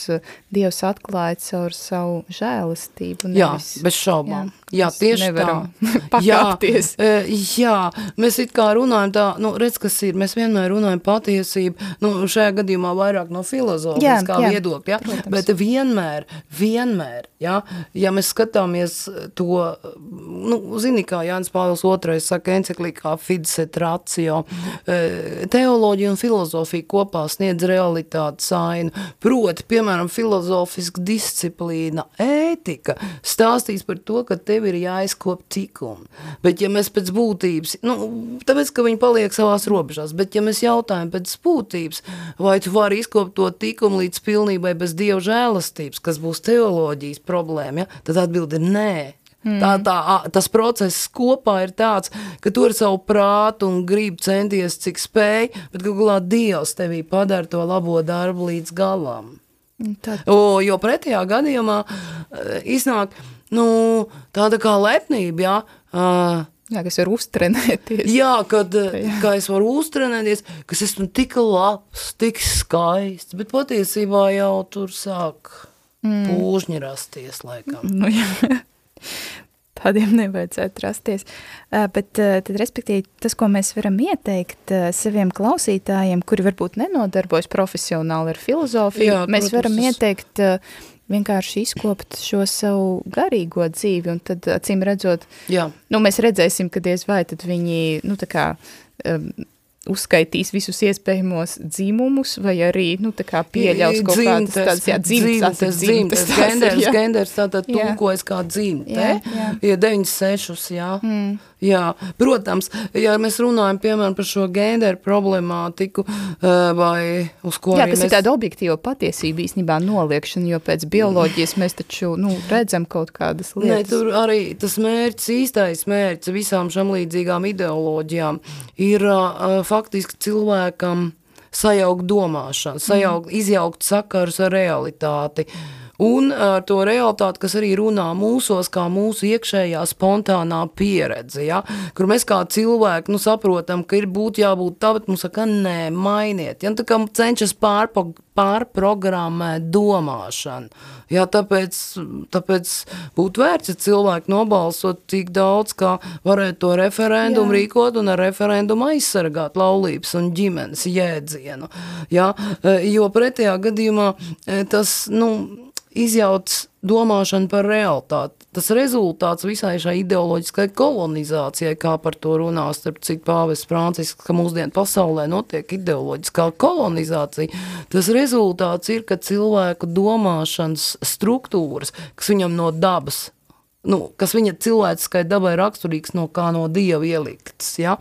Dievs atklāja caur savu žēlastību. Nevis, jā, bez šaubām. Jā, jā tieši tā. [laughs] pakāpties. Jā, jā, mēs it kā runājam tā, nu, redz, kas ir, mēs vienmēr runājam patiesību, nu, šajā gadījumā vairāk no filozofiskā viedokļa, ja? Protams. bet vienmēr, vienmēr, ja, ja mēs skatāmies to, nu, zini, kā Jānis Pāvils II saka enciklikā Fides et ratio, teoloģija un filozofija kopā sniedz sasniedz realitātes ainu. Proti, piemēram, filozofiska disciplīna, ētika stāstīs par to, ka tev ir jāizkop tikumi. Bet ja mēs pēc būtības, nu, tāpēc, ka viņi paliek savās robežās, bet ja mēs jautājam pēc būtības, vai tu vari izkopt to tikumu līdz pilnībai bez Dieva žēlastības, kas būs teoloģijas problēma, ja? tad atbildi ir nē. Mm. Tā, tā, tas process kopā ir tāds, ka tu ar savu prātu un gribu centies, cik spēj, bet galā Dievs tevī padara to labo darbu līdz galam. Tad... O, jo pretējā gadījumā iznāk nu, tāda kā lepnība, jā, uh, Jā, kas var uztrenēties. Jā, kad, [laughs] jā. kā es varu uztrenēties, kas esmu tik labs, tik skaists, bet patiesībā jau tur sāk mm. pūžņi rasties, laikam. Nu, jā. Tādiem nevajadzētu rasties. Bet, tad, respektīvi, tas, ko mēs varam ieteikt saviem klausītājiem, kuri varbūt nenodarbojas profesionāli ar filozofiju, Jā, mēs protams, varam ieteikt vienkārši izkopt šo savu garīgo dzīvi, un tad, acīm redzot, Jā. nu, mēs redzēsim, ka diez vai tad viņi, nu, tā kā, uzskaitīs visus iespējamos dzīmumus, vai arī, nu, pieļaus kaut kādas tādas, jā, dzimtes, dzimtes, dzimtes, genders, ir, genders tātad tulkojas kā dzimte, jā, jā. ja 96, jā. Mm. Jā, protams, ja mēs runājam, piemēram, par šo genderu problemātiku, vai uz ko Jā, kas mēs... ir tāda objektīva patiesība īstenībā noliekšana, jo pēc bioloģijas mēs taču, nu, redzam kaut kādas lietas. Nē, tur arī tas mērķis, īstais mērķis visām šam līdzīgām ideoloģijām ir uh, faktiski cilvēkam sajaukt domāšanu, sajaukt, mm. izjaukt sakarus ar realitāti. Uh, un ar to realitāti, kas arī runā mūsos, kā mūsu iekšējā spontānā pieredze, ja? kur mēs kā cilvēki nu, saprotam, ka ir būt jābūt tā, bet mums saka, nē, mainiet. Ja? Tā kā cenšas pārpa, pārprogrammēt domāšanu. Jā, tāpēc, tāpēc būtu vērts, ja cilvēki nobalsot tik daudz, kā varētu to referendumu Jā. rīkot un ar referendumu aizsargāt laulības un ģimenes jēdzienu. Jā, jo pretējā gadījumā tas, nu, izjauc domāšanu par realitāti. Tas rezultāts visai šai ideoloģiskai kolonizācijai, kā par to runā starp citu pāvests Francisks, ka mūsdienu pasaulē notiek ideoloģiskā kolonizācija, tas rezultāts ir, ka cilvēku domāšanas struktūras, kas viņam no dabas, nu, kas viņa cilvēciskai dabai raksturīgs, no kā no dieva ieliktas, ja,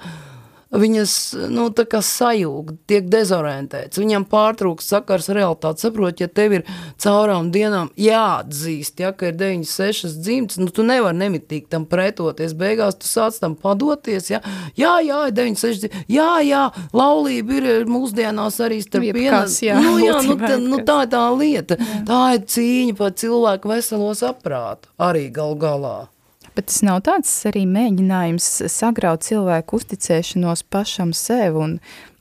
viņas nu, sajūg, tiek dezorientēts, viņam pārtrūks sakars realitāti. Saprot, ja tev ir caurām dienām jāatzīst, ja, ka ir 96 dzimts, nu tu nevari nemitīgi tam pretoties. Beigās tu sāc tam padoties, ja, jā, jā, ir 96 dzimts, jā, jā, laulība ir mūsdienās arī starp vienas. Jā, nu, jā, nu, tā, nu, tā ir tā lieta, jā. tā ir cīņa par cilvēku veselo saprātu arī gal galā. Bet tas nav tāds arī mēģinājums sagraut cilvēku uzticēšanos pašam sev un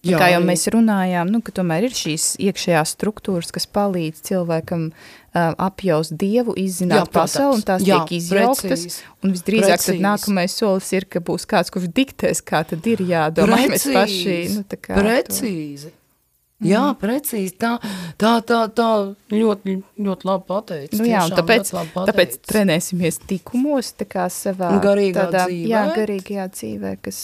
Jā, kā jau mēs runājām, nu, ka tomēr ir šīs iekšējās struktūras, kas palīdz cilvēkam uh, apjaust dievu, izzināt jā, pasauli, un tās jā, tiek izjauktas, precīzi, un visdrīzāk precīzi. tad nākamais solis ir, ka būs kāds, kurš diktēs, kā tad ir jādomā, precīzi, mēs paši, nu, tā kā. Precīzi. To. Jā, mm. precīzi. Tā, tā, tā, tā ļoti, ļoti labi pateicis. Nu, jā, tāpēc, tāpēc trenēsimies tikumos, tā kā savā garīgā tādā, dzīvē. Jā, garīgajā dzīvē, kas,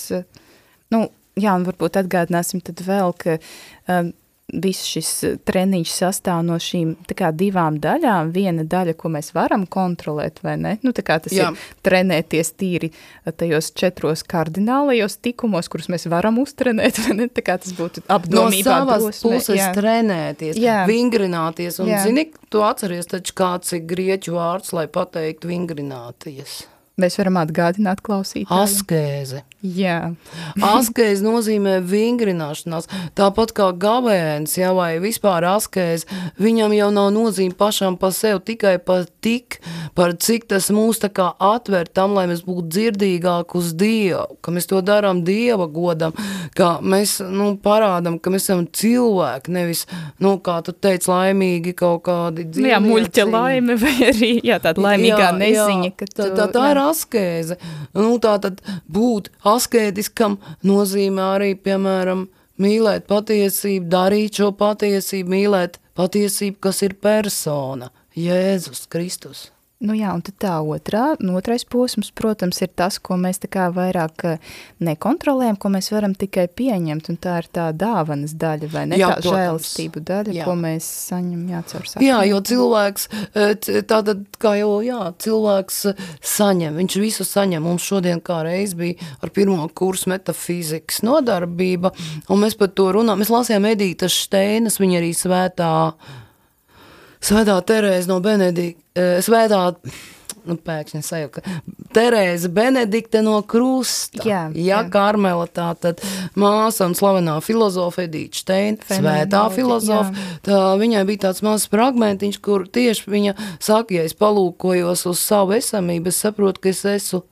nu, jā, un varbūt atgādināsim tad vēl, ka um, viss šis eh, treniņš sastāv no šīm kā divām daļām. Viena daļa, ko mēs varam kontrolēt, vai ne? Nu, tā kā tas Jā. ir trenēties tīri eh, tajos četros kardinālajos tikumos, kurus mēs varam uztrenēt, [laughs] tas būtu apdomībā No savas drosmē. puses Jā. trenēties, Jā. vingrināties. Un, Jā. zini, tu atceries taču kāds ir grieķu vārds, lai pateiktu vingrināties. Mēs varam atgādināt klausītājiem. Askēze. Jā. askēze nozīmē vingrināšanās. Tāpat kā gabēns, ja, vai vispār askēze, viņam jau nav nozīme pašam pa sev tikai par tik, par cik tas mūs tā kā atver tam, lai mēs būtu dzirdīgāk uz Dievu, ka mēs to darām Dieva godam, ka mēs, nu, parādam, ka mēs esam cilvēki, nevis, nu, kā tu teici, laimīgi kaut kādi dzīvnieci. Nu jā, muļķa laime vai arī, jā, tāda laimīgā jā, neziņa, jā, ka tu, tā, tā, tā jā. ir askēze. Nu, tā tad būt askētiskam nozīmē arī, piemēram, mīlēt patiesību, darīt šo patiesību, mīlēt patiesību, kas ir persona, Jēzus Kristus. Nu jā, un tā otrā, nu otrais posms, protams, ir tas, ko mēs tā kā vairāk eh, nekontrolējam, ko mēs varam tikai pieņemt, un tā ir tā dāvanas daļa, vai ne? Jā, tā protams. žēlastību daļa, Jā. ko mēs saņem, jā, caur sakni. Jā, jo cilvēks, eh, tātad, kā jau, jā, cilvēks eh, saņem, viņš visu saņem. Mums šodien kā reiz bija ar pirmo kursu metafizikas nodarbība, un mēs par to runājam. Mēs lasījām Edītas Steinas, viņa arī svētā, svētā Terēze no Benedikta, svētā, nu, pēkšņi sajauka, Terēze Benedikte no Krusta. Jā, ja, jā. Karmela tā tad māsa un slavenā filozofa Edīta Steina, svētā filozofa, tā viņai bija tāds mazs fragmentiņš, kur tieši viņa saka, ja es palūkojos uz savu esamību, es saprotu, ka es esmu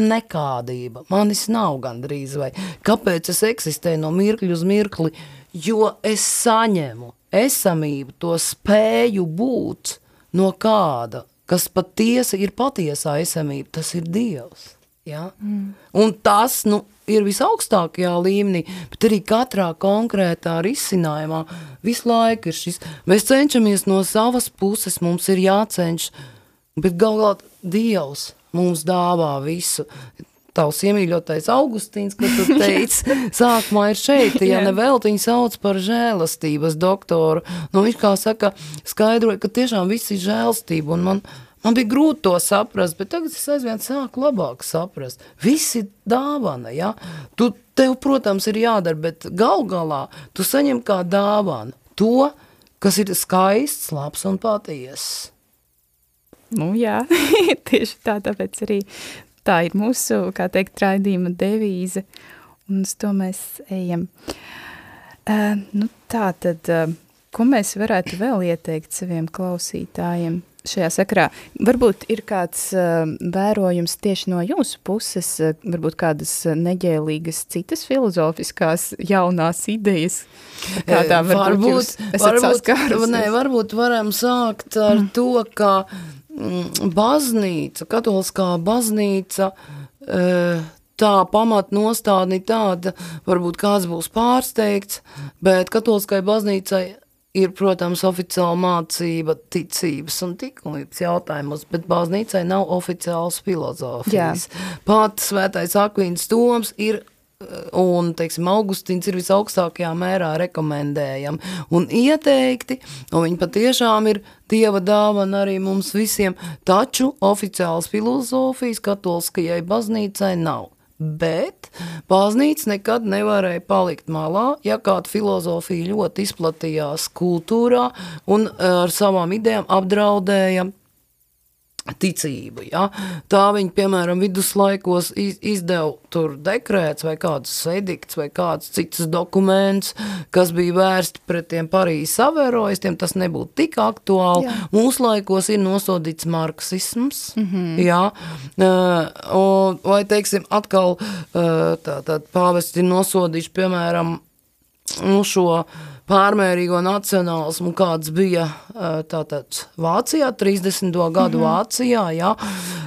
nekādība. Manis nav gandrīz vai kāpēc es eksistēju no mirkļa uz mirkli, jo es saņemu esamību, to spēju būt no kāda, kas patiesi ir patiesā esamība, tas ir Dievs. Ja? Mm. Un tas nu, ir visaugstākajā līmenī, bet arī katrā konkrētā risinājumā visu laiku ir šis. Mēs cenšamies no savas puses, mums ir jācenšas, bet gal galā Dievs mums dāvā visu. Tavs iemīļotais Augustīns, kad tu [laughs] teici, sākumā ir šeit, ja Jā. ne vēl viņu sauc par žēlastības doktoru. Nu, viņš kā saka, skaidroja, ka tiešām viss ir žēlastība, un man, man bija grūti to saprast, bet tagad es aizvien sāku labāk saprast. Viss ir dāvana, ja? Tu, tev, protams, ir jādara, bet gal galā tu saņem kā dāvanu to, kas ir skaists, labs un patiess. Nu jā, [laughs] tieši tā, tāpēc arī tā ir mūsu, kā teikt, raidījuma devīze, un uz to mēs ejam. Uh, nu tā tad, uh, ko mēs varētu vēl ieteikt saviem klausītājiem šajā sakarā? Varbūt ir kāds uh, vērojums tieši no jūsu puses, uh, varbūt kādas neģēlīgas citas filozofiskās jaunās idejas, ar kādām varbūt, jūs esat varbūt, saskārusies? nē, varbūt varam sākt ar mm. to, ka baznīca, katoliskā baznīca, uh, tā pamatnostādne ir tāda, varbūt kāds būs pārsteigts, bet katoliskai baznīcai ir, protams, oficiāla mācība ticības un tikumības jautājumos, bet baznīcai nav oficiāls filozofijas. Pat svētais Akvīns Toms ir un, teiksim, Augustīns ir visaugstākajā mērā rekomendējami un ieteikti, un viņi patiešām ir Dieva dāvana arī mums visiem, taču oficiāls filozofijas katoliskajai baznīcai nav. Bet baznīca nekad nevarēja palikt malā, ja kāda filozofija ļoti izplatījās kultūrā un eh, ar savām idejām apdraudēja ticību. Ja? Tā viņi, piemēram, viduslaikos iz, izdeva tur dekrēts vai kāds edikts vai kāds cits dokuments, kas bija vērsti pret tiem Parīzes avērojistiem, tas nebūtu tik aktuāli. Jā. Mūsu laikos ir nosodīts marksisms, mm -hmm. un, vai, teiksim, atkal tā, tā pāvests ir nosodījuši, piemēram, nu, šo pārmērīgo nacionālismu, kāds bija eh, tātad Vācijā, 30. gadu Vācijā, jā,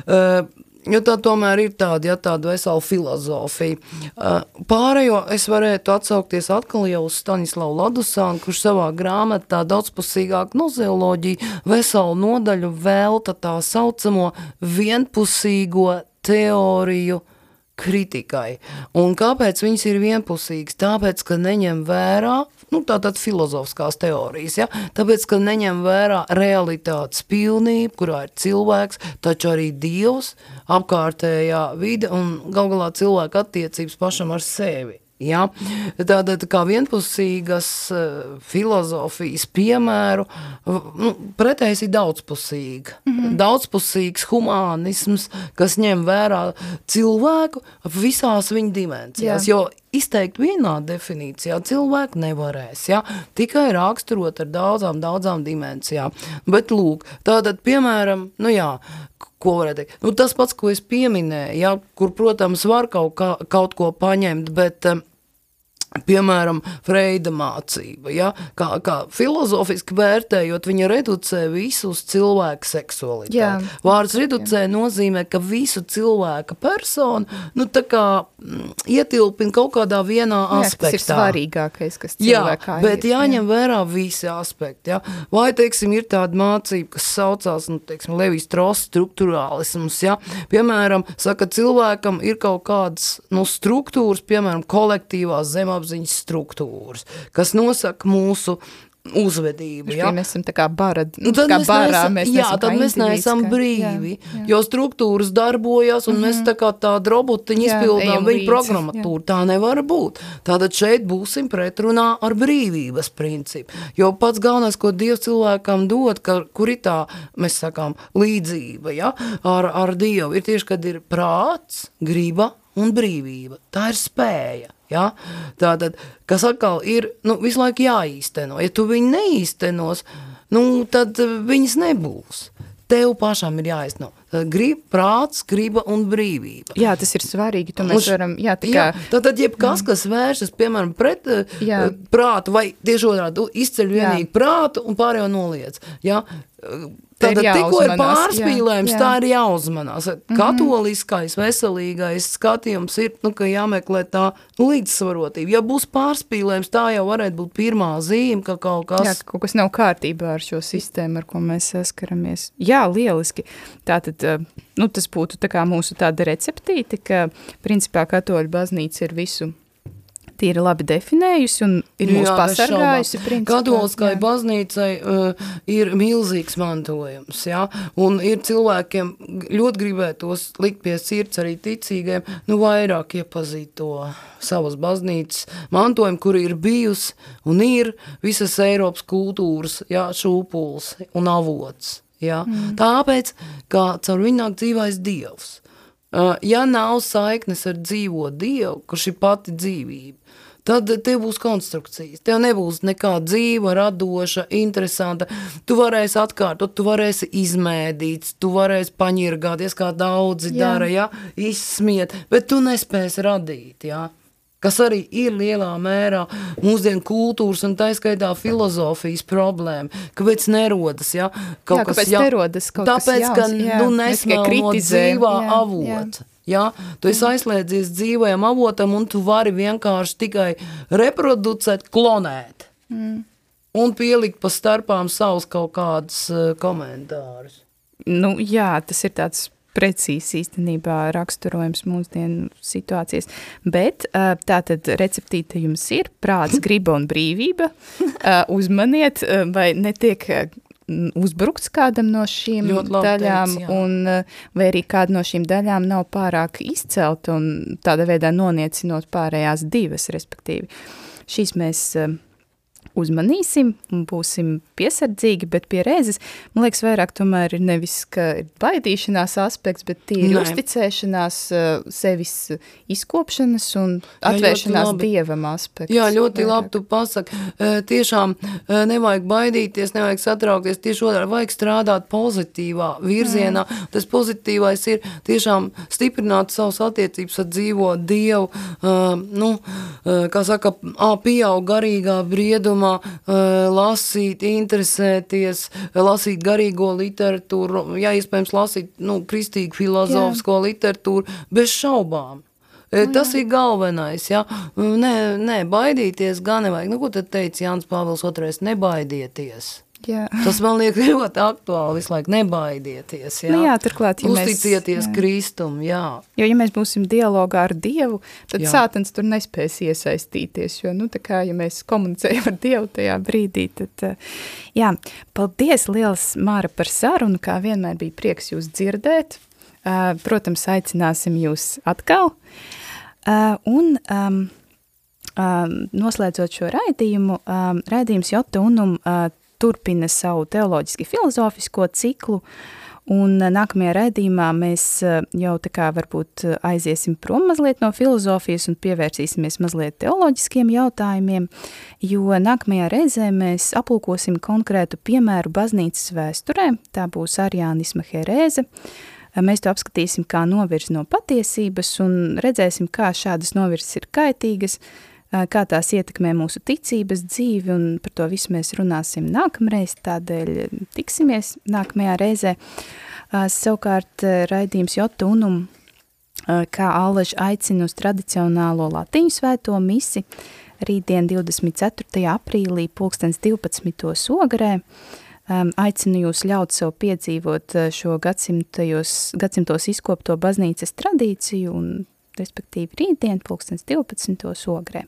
Eh, jo tā tomēr ir tāda, ja tāda vesela filozofija. Eh, Pārējo es varētu atsaukties atkal jau uz Stanislavu Ladusānu, kurš savā grāmatā daudzpusīgāk nozeoloģiju veselu nodaļu velta tā saucamo vienpusīgo teoriju kritikai. Un kāpēc viņas ir vienpusīgas? Tāpēc, ka neņem vērā, nu tātad filozofiskās teorijas, ja? tāpēc, ka neņem vērā realitātes pilnību, kurā ir cilvēks, taču arī Dievs, apkārtējā vide un gal galā cilvēka attiecības pašam ar sevi. Ja? Tātad kā vienpusīgas uh, filozofijas piemēru, nu, pretējs ir daudzpusīga. Mm -hmm. Daudzpusīgs humānisms, kas ņem vērā cilvēku visās viņa dimensijās, Jā. jo izteikt vienā definīcijā cilvēku nevarēs, ja? tikai raksturot ar daudzām, daudzām dimensijām. Bet lūk, tātad, piemēram, nu jā, ko varētu teikt, nu tas pats, ko es pieminēju, ja? kur, protams, var kaut, kā, kaut ko paņemt, bet um, piemēram, Freida mācība, ja? kā, kā filozofiski vērtējot, viņa reducē visu uz cilvēku seksualitāti. Jā. Vārds reducē Jā. nozīmē, ka visu cilvēka personu, nu kā mm, ietilpina kaut kādā vienā Jā, aspektā. Tas ir svarīgākais, kas cilvēkā Jā, bet ir. jāņem Jā. vērā visi aspekti, ja? Vai, teiksim, ir tāda mācība, kas saucās, nu, teiksim, Levijas Trosts struktūrālisms, ja? Piemēram, saka, cilvēkam ir kaut kādas, nu, struktūras, piemēram, kolektīvās zemapziņas apziņas struktūras, kas nosaka mūsu uzvedību. Ja? Mēs esam tā kā bara, nu, tad kā mēs barā, neesam, mēs jā, tad mēs neesam brīvi, jā, jā. jo struktūras darbojas, un mm -hmm. mēs tā kā tādu robotiņu izpildām viņu līdzi, programmatūru. Jā. Tā nevar būt. Tātad šeit būsim pretrunā ar brīvības principu. Jo pats galvenais, ko Dievs cilvēkam dod, ka, kur ir tā, mēs sakām, līdzība ja? ar, ar Dievu, ir tieši, kad ir prāts, griba un brīvība. Tā ir spēja. Ja? Tātad, kas atkal ir nu, visu laiku jāīsteno. Ja tu viņu neīstenos, nu, tad viņas nebūs. Tev pašam ir jāizno. Grib, prāts, griba un brīvība. Jā, tas ir svarīgi. To mēs varam, jā, tā kā... Jā, tad, tad jebkas, kas vēršas, piemēram, pret jā. prātu vai tieši otrādi izceļ vienīgi jā. prātu un pārējo noliec. Jā, Tātad tikko ir pārspīlējums, jā, jā. tā ir jāuzmanās. Mm -hmm. Katoliskais, veselīgais skatījums ir, nu, ka jāmeklē tā līdzsvarotība. Ja būs pārspīlējums, tā jau varētu būt pirmā zīme, ka kaut kas... Jā, ka kaut kas nav kārtībā ar šo sistēmu, ar ko mēs saskaramies. Jā, lieliski. Tātad, eh, nu, tas būtu tā kā mūsu tāda receptīte, ka principā katoļu baznīca ir visu tīri labi definējusi un ir mūs pasargājusi. Katoliskai baznīcai uh, ir milzīgs mantojums, ja? un ir cilvēkiem ļoti gribētos likt pie sirds arī ticīgiem, nu vairāk iepazīt to savas baznīcas mantojumu, kur ir bijusi un ir visas Eiropas kultūras, ja, šūpuls un avots. Ja? Mm. Tāpēc, kā caur viņu nāk dzīvais Dievs. Uh, ja nav saiknes ar dzīvo Dievu, kurš ir pati dzīvība, tad tev būs konstrukcijas. Tev nebūs nekā dzīva, radoša, interesanta. Tu varēsi atkārtot, tu varēsi izmēdīt, tu varēsi paņirgāties, kā daudzi jā. dara, ja? izsmiet, bet tu nespēsi radīt, ja? kas arī ir lielā mērā mūsdienu kultūras un taiskaitā filozofijas problēma. Kāpēc nerodas, ja? Kaut jā, kas, kāpēc ja, nerodas kaut tāpēc, kas jauns, ka, jā, nu, nesmēl no dzīvā jā, avota. Jā. Ja? Tu esi aizslēdzies dzīvajam avotam, un tu vari vienkārši tikai reproducēt, klonēt. Mm. Un pielikt pa starpām savus kaut kādus uh, komentārus. Nu, jā, tas ir tāds precīzi īstenībā raksturojums mūsdienu situācijas. Bet uh, tā tad receptīte jums ir prāts, [laughs] griba un brīvība. Uh, uzmaniet, vai netiek uzbrukts kādam no šīm daļām, teic, un, eh, vai arī kāda no šīm daļām nav pārāk izcelta un tāda veidā noniecinot pārējās divas, respektīvi. Šīs mēs uh, uzmanīsim un būsim piesardzīgi, bet pie reizes, man liekas, vairāk tomēr ir nevis, ka ir baidīšanās aspekts, bet tīri Nē. uzticēšanās, uh, sevis izkopšanas un atvēršanās Jā, dievam aspekts. Jā, ļoti vairāk. labi tu pasaki. Uh, tiešām uh, nevajag baidīties, nevajag satraukties, tieši otrā, vajag strādāt pozitīvā virzienā. Mm. Tas pozitīvais ir tiešām stiprināt savus attiecības ar dzīvo Dievu, nu, kā saka, pieaug garīgā briedumā, domā uh, lasīt, interesēties, lasīt garīgo literatūru, jā, iespējams lasīt, nu, kristīgu filozofisko jā. literatūru, bez šaubām. Nu, Tas jā. ir galvenais, ja? Nē, nē, baidīties gan nevajag. Nu, ko tad teica Jānis Pāvils II? Nebaidieties. Jā. Tas man liekas [laughs] ļoti aktuāli visu laiku, nebaidieties, jā. Nu jā, turklāt, ja Uzticieties mēs, jā. Kristum, jā. Jo, ja mēs būsim dialogā ar Dievu, tad jā. sātens tur nespēs iesaistīties, jo, nu, tā kā, ja mēs komunicējam ar Dievu tajā brīdī, tad, eh, jā, paldies liels, Māra, par sarunu, kā vienmēr bija prieks jūs dzirdēt, uh, protams, aicināsim jūs atkal, uh, un, um, noslēdzot šo raidījumu, um, raidījums Jota Unum turpina savu teoloģiski filozofisko ciklu, un nākamajā raidījumā mēs eh, jau tā kā varbūt eh, aiziesim prom mazliet no filozofijas un pievērsīsimies mazliet teoloģiskiem jautājumiem, jo nākamajā reizē mēs aplūkosim konkrētu piemēru baznīcas vēsturē, tā būs ariānisma herēze, Mēs to apskatīsim kā novirzi no patiesības un redzēsim, kā šādas novirzes ir kaitīgas, kā tās ietekmē mūsu ticības dzīvi, un par to visu mēs runāsim nākamreiz, tādēļ tiksimies nākamajā reizē. Savukārt raidījums Jota Unum, kā Alež aicina uz tradicionālo latiņu svēto misi, rītdien 24. aprīlī pulkstens 12. ogarē, aicinu jūs ļaut sev piedzīvot šo gadsimtos izkopto baznīcas tradīciju un respektīvi rītdien, pulkstens 12. ogrē.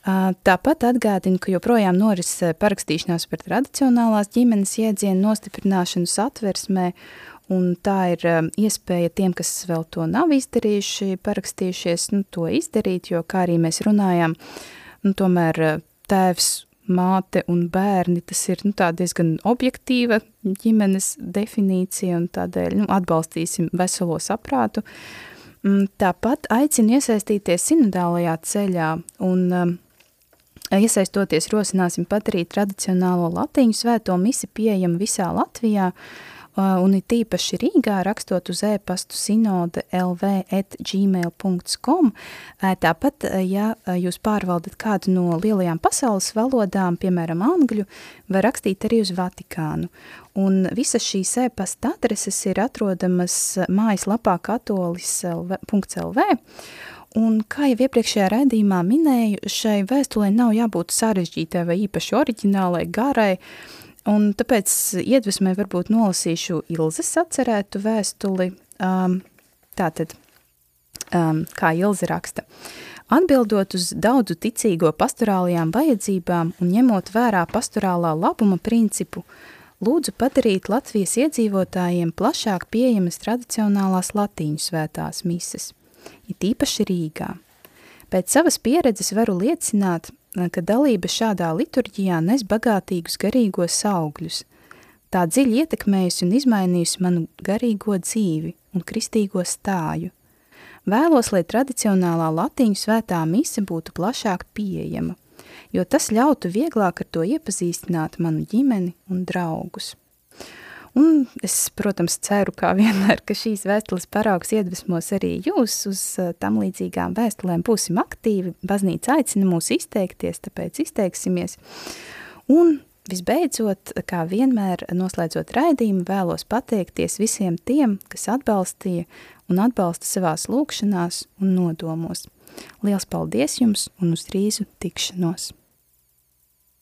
Tāpat atgādinu, ka joprojām noris parakstīšanās par tradicionālās ģimenes iedzienu nostiprināšanu satversmē, un tā ir iespēja tiem, kas vēl to nav izdarījuši, parakstījušies, nu, to izdarīt, jo, kā arī mēs runājām, nu, tomēr tēvs, māte un bērni, tas ir, nu, diezgan objektīva ģimenes definīcija, un tādēļ, nu, atbalstīsim veselo saprātu, uh, tāpat aicinu iesaistīties sinodālajā ceļā un um, iesaistoties rosināsim padarīt tradicionālo latiņu svēto misi pieejamu visā Latvijā, uh, un ir tīpaši Rīgā rakstot uz e-pastu sinode lv at gmail.com. Tāpat, ja jūs pārvaldat kādu no lielajām pasaules valodām, piemēram, angļu, var rakstīt arī uz Vatikānu. Un visas šīs e-pasta adreses ir atrodamas mājaslapā katolis.lv. Un, kā jau iepriekšējā raidījumā minēju, šai vēstulē nav jābūt sarežģītai vai īpaši oriģinālai, garai, Un tāpēc iedvesmē varbūt nolasīšu Ilzes atcerētu vēstuli. Um, tātad, um, kā Ilze raksta, atbildot uz daudzu ticīgo pastorālajām vajadzībām un ņemot vērā pastorālā labuma principu, lūdzu padarīt Latvijas iedzīvotājiem plašāk pieejamas tradicionālās latīņu svētās mises, it īpaši Rīgā. Pēc savas pieredzes varu liecināt, ka dalība šādā liturģijā nes bagātīgus garīgos augļus. Tā dziļi ietekmējusi un izmainījusi manu garīgo dzīvi un kristīgo stāju. Vēlos, lai tradicionālā latiņu svētā mise būtu plašāk pieejama, jo tas ļautu vieglāk ar to iepazīstināt manu ģimeni un draugus. Un es, protams, ceru, kā vienmēr, ka šīs vēstules paraugs iedvesmos arī jūs uz uh, tam līdzīgām vēstulēm. Būsim aktīvi, baznīca aicina mūs izteikties, tāpēc izteiksimies. Un visbeidzot, kā vienmēr noslēdzot raidījumu, vēlos pateikties visiem tiem, kas atbalstīja un atbalsta savās lūkšanās un nodomos. Liels paldies jums un uz drīzu tikšanos!